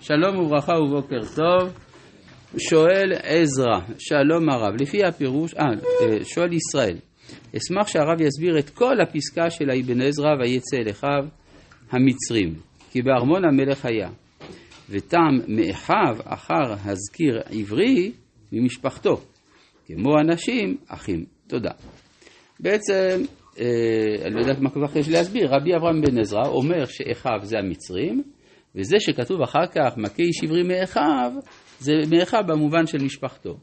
שלום וברכה ובוקר טוב. שואל עזרא, שלום הרב, לפי הפירוש, אה, אה, שואל ישראל, אשמח שהרב יסביר את כל הפסקה של האבן עזרא ויצא אל אחיו המצרים, כי בארמון המלך היה, וטעם מאחיו אחר הזכיר עברי ממשפחתו, כמו אנשים אחים. תודה. בעצם, אה, אני לא יודעת מה כל כך יש להסביר, רבי אברהם בן עזרא אומר שאחיו זה המצרים, וזה שכתוב אחר כך מכה איש עברי מאחיו, זה מאחיו במובן של משפחתו.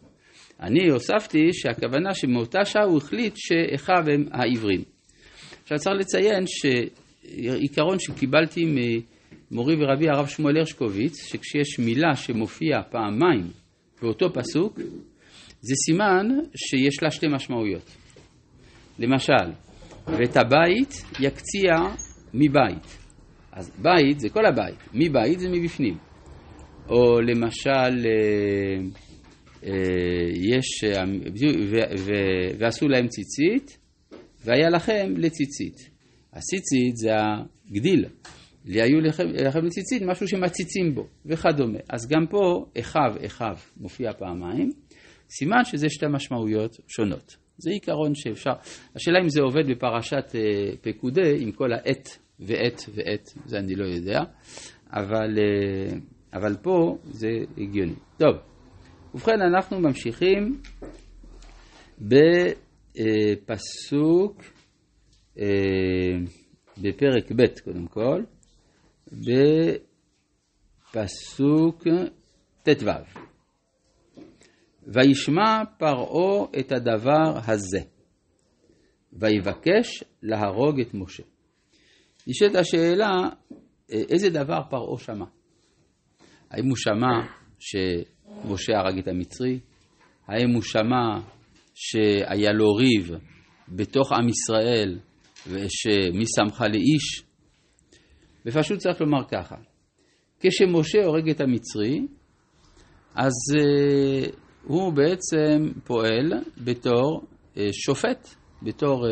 אני הוספתי שהכוונה שמאותה שעה הוא החליט שאחיו הם העברים. עכשיו צריך לציין שעיקרון שקיבלתי ממורי ורבי הרב שמואל הרשקוביץ, שכשיש מילה שמופיעה פעמיים באותו פסוק, זה סימן שיש לה שתי משמעויות. למשל, ואת הבית יקציע מבית. אז בית זה כל הבית, מבית זה מבפנים. או למשל, אה, אה, יש, אה, ועשו להם ציצית, והיה לכם לציצית. הציצית זה הגדיל, היו לכם, לכם לציצית משהו שמציצים בו, וכדומה. אז גם פה, אחיו, אחיו, מופיע פעמיים, סימן שזה שתי משמעויות שונות. זה עיקרון שאפשר, השאלה אם זה עובד בפרשת פקודה עם כל העת ועת ועת, זה אני לא יודע, אבל, אבל פה זה הגיוני. טוב. ובכן, אנחנו ממשיכים בפסוק, אה, בפרק ב' קודם כל, בפסוק ט"ו. וישמע פרעה את הדבר הזה, ויבקש להרוג את משה. נשאלת השאלה, אה, איזה דבר פרעה שמע? האם הוא שמע ש... משה הרג את המצרי? האם הוא שמע שהיה לו ריב בתוך עם ישראל ושמי שמך לאיש? ופשוט צריך לומר ככה, כשמשה הורג את המצרי, אז uh, הוא בעצם פועל בתור uh, שופט, בתור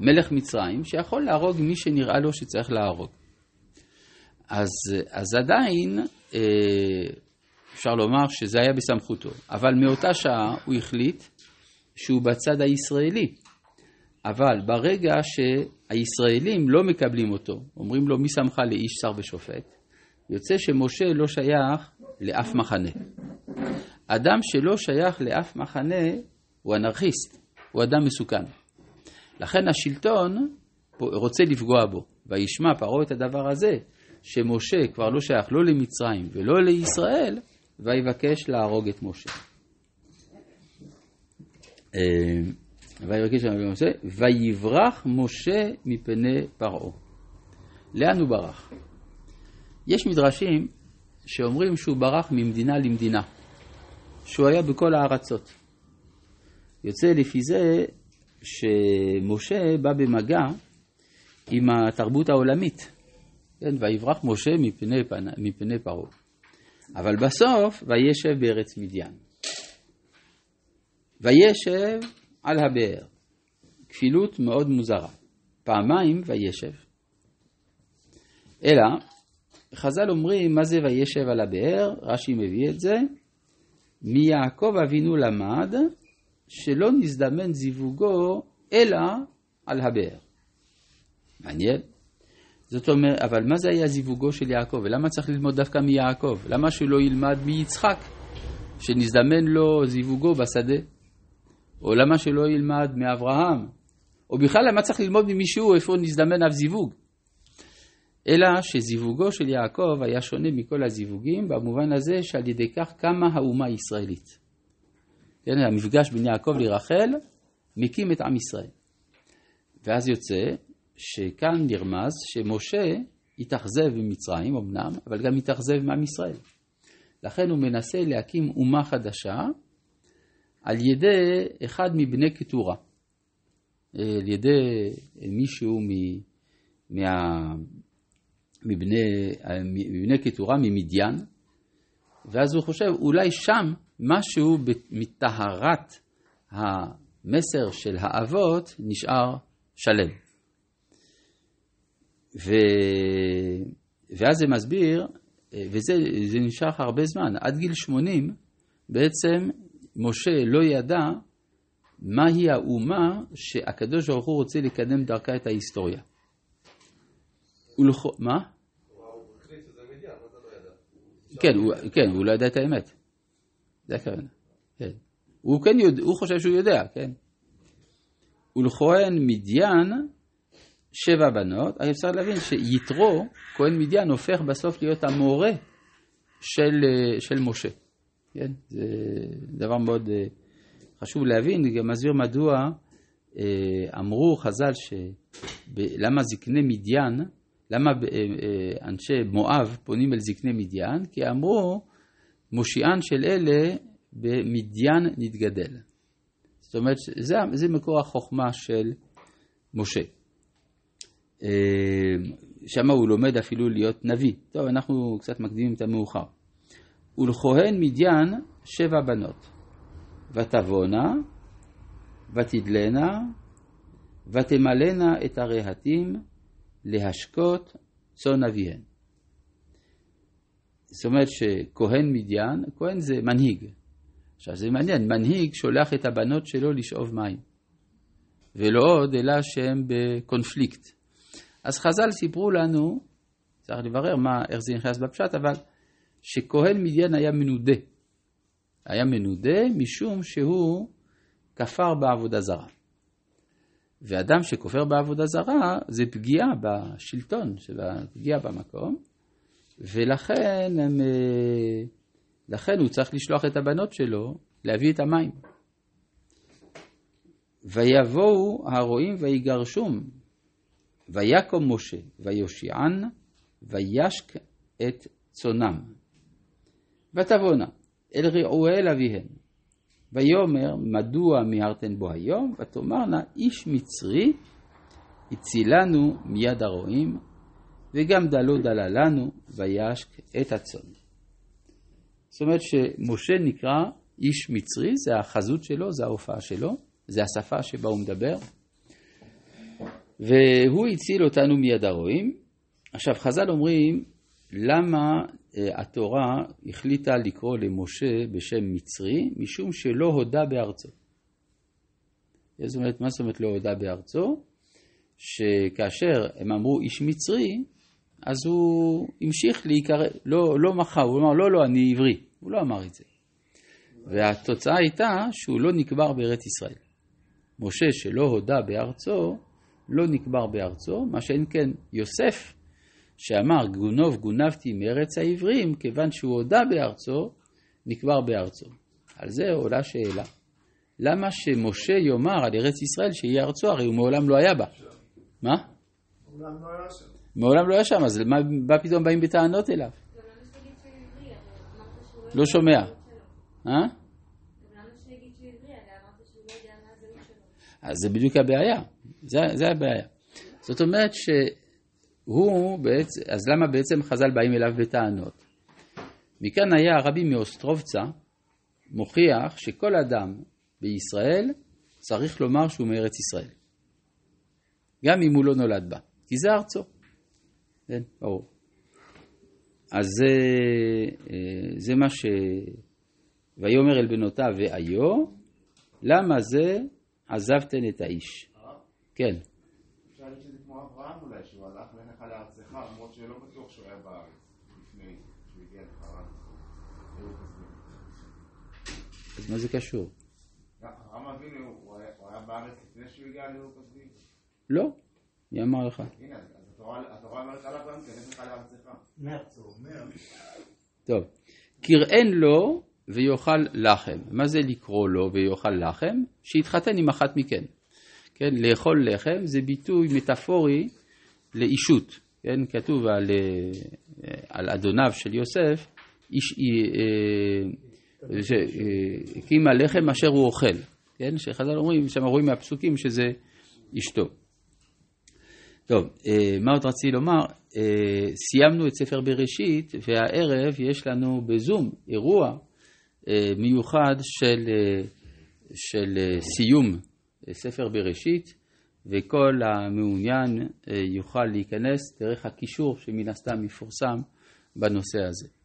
מלך מצרים, שיכול להרוג מי שנראה לו שצריך להרוג. אז, אז עדיין uh, אפשר לומר שזה היה בסמכותו. אבל מאותה שעה הוא החליט שהוא בצד הישראלי. אבל ברגע שהישראלים לא מקבלים אותו, אומרים לו מי שמך לאיש שר ושופט, יוצא שמשה לא שייך לאף מחנה. אדם שלא שייך לאף מחנה הוא אנרכיסט, הוא אדם מסוכן. לכן השלטון רוצה לפגוע בו, וישמע פרעה את הדבר הזה, שמשה כבר לא שייך לא למצרים ולא לישראל, ויבקש להרוג את משה. אה, ויבקש להרוג את משה, ויברח משה מפני פרעה. לאן הוא ברח? יש מדרשים שאומרים שהוא ברח ממדינה למדינה, שהוא היה בכל הארצות. יוצא לפי זה שמשה בא במגע עם התרבות העולמית, כן, ויברח משה מפני, מפני פרעה. אבל בסוף, וישב בארץ מדיין. וישב על הבאר. כפילות מאוד מוזרה. פעמיים וישב. אלא, חז"ל אומרים, מה זה וישב על הבאר? רש"י מביא את זה. מיעקב אבינו למד שלא נזדמן זיווגו אלא על הבאר. מעניין. זאת אומרת, אבל מה זה היה זיווגו של יעקב? ולמה צריך ללמוד דווקא מיעקב? למה שהוא לא ילמד מיצחק, שנזדמן לו זיווגו בשדה? או למה שלא ילמד מאברהם? או בכלל למה צריך ללמוד ממישהו איפה נזדמן אף זיווג? אלא שזיווגו של יעקב היה שונה מכל הזיווגים במובן הזה שעל ידי כך קמה האומה הישראלית. כן, המפגש בין יעקב לרחל מקים את עם ישראל. ואז יוצא שכאן נרמז שמשה התאכזב ממצרים אמנם, אבל גם התאכזב מעם ישראל. לכן הוא מנסה להקים אומה חדשה על ידי אחד מבני קטורה, על ידי מישהו מ, מה, מבני, מבני קטורה, ממדיין, ואז הוא חושב אולי שם משהו מטהרת המסר של האבות נשאר שלם. ו... ואז זה מסביר וזה נמשך הרבה זמן, עד גיל 80 בעצם משה לא ידע מהי האומה שהקדוש ברוך הוא רוצה לקדם דרכה את ההיסטוריה. ולכ... מה? כן, הוא, כן, הוא לא ידע את האמת. זה הכוונה. כן. הוא כן יודע, הוא חושב שהוא יודע, כן. ולכהן מדיין שבע בנות, אבל אפשר להבין שיתרו, כהן מדיין, הופך בסוף להיות המורה של, של משה. כן? זה דבר מאוד אה, חשוב להבין, גם מסביר מדוע אה, אמרו חז"ל ש... למה זקני מדיין, למה אה, אנשי מואב פונים אל זקני מדיין? כי אמרו, מושיען של אלה במדיין נתגדל. זאת אומרת, זה, זה מקור החוכמה של משה. שם הוא לומד אפילו להיות נביא. טוב, אנחנו קצת מקדימים את המאוחר. ולכהן מדיין שבע בנות. ותבואנה, ותדלנה, ותמלאנה את הרהטים להשקות צאן אביהן. זאת אומרת שכהן מדיין, כהן זה מנהיג. עכשיו זה מעניין, מנהיג שולח את הבנות שלו לשאוב מים. ולא עוד, אלא שהם בקונפליקט. אז חז"ל סיפרו לנו, צריך לברר מה, איך זה נכנס בפשט, אבל שכהן מדיין היה מנודה. היה מנודה משום שהוא כפר בעבודה זרה. ואדם שכופר בעבודה זרה זה פגיעה בשלטון, פגיעה במקום, ולכן הם, אה, לכן הוא צריך לשלוח את הבנות שלו להביא את המים. ויבואו הרועים ויגרשום, ויקום משה, ויושיען, וישק את צונם. ותבואנה אל רעואל אביהן. ויאמר מדוע מיהרתן בו היום? ותאמרנה איש מצרי הצילנו מיד הרועים וגם דלו דלה לנו וישק את הצאן. זאת אומרת שמשה נקרא איש מצרי, זה החזות שלו, זה ההופעה שלו, זה השפה שבה הוא מדבר. והוא הציל אותנו מיד הרועים. עכשיו חז"ל אומרים, למה אה, התורה החליטה לקרוא למשה בשם מצרי, משום שלא הודה בארצו. זאת אומרת, מה זאת אומרת לא הודה בארצו? שכאשר הם אמרו איש מצרי, אז הוא המשיך להיקרא, לא, לא מחה, הוא אמר לא, לא, אני עברי. הוא לא אמר את זה. והתוצאה הייתה שהוא לא נקבר בארץ ישראל. משה שלא הודה בארצו, לא נקבר בארצו, מה שאין כן יוסף שאמר גונוב גונבתי מארץ העברים, כיוון שהוא הודה בארצו, נקבר בארצו. על זה עולה שאלה. למה שמשה יאמר על ארץ ישראל שהיא ארצו, הרי הוא מעולם לא היה בה. מה? מעולם לא היה שם. מעולם לא היה שם, אז מה פתאום באים בטענות אליו? לא שומע. אה? אז זה בדיוק הבעיה, זה, זה הבעיה. זאת אומרת ש... הוא בעצם, אז למה בעצם חז"ל באים אליו בטענות? מכאן היה הרבי מאוסטרובצה מוכיח שכל אדם בישראל צריך לומר שהוא מארץ ישראל. גם אם הוא לא נולד בה, כי זה ארצו. כן, ברור. אז זה, אה, זה מה ש... ויאמר אל בנותיו ואיו, למה זה עזבתן את האיש? כן. אברהם אולי, שהוא הלך לך לארצך, למרות שלא בטוח שהוא היה בארץ לפני שהוא הגיע לחרן. אז מה זה קשור? אברהם אבינו, הוא היה בארץ לפני שהוא הגיע לאור כסבי? לא, מי אמר לך? הנה, אז התורה אומרת עליו גם כן, לך לארצך. מארצו, טוב, קראן לו ויאכל לחם. מה זה לקרוא לו ויאכל לחם? שיתחתן עם אחת מכן. כן, לאכול לחם זה ביטוי מטאפורי לאישות, כן, כתוב על, אה, על אדוניו של יוסף, איש, הקים הלחם אשר הוא אוכל, כן, שחז"ל אומרים, שם רואים מהפסוקים שזה אשתו. טוב, אה, מה עוד רציתי לומר? אה, סיימנו את ספר בראשית, והערב יש לנו בזום אירוע מיוחד של, של סיום ספר בראשית, וכל המעוניין אה, יוכל להיכנס דרך הקישור שמן הסתם יפורסם בנושא הזה.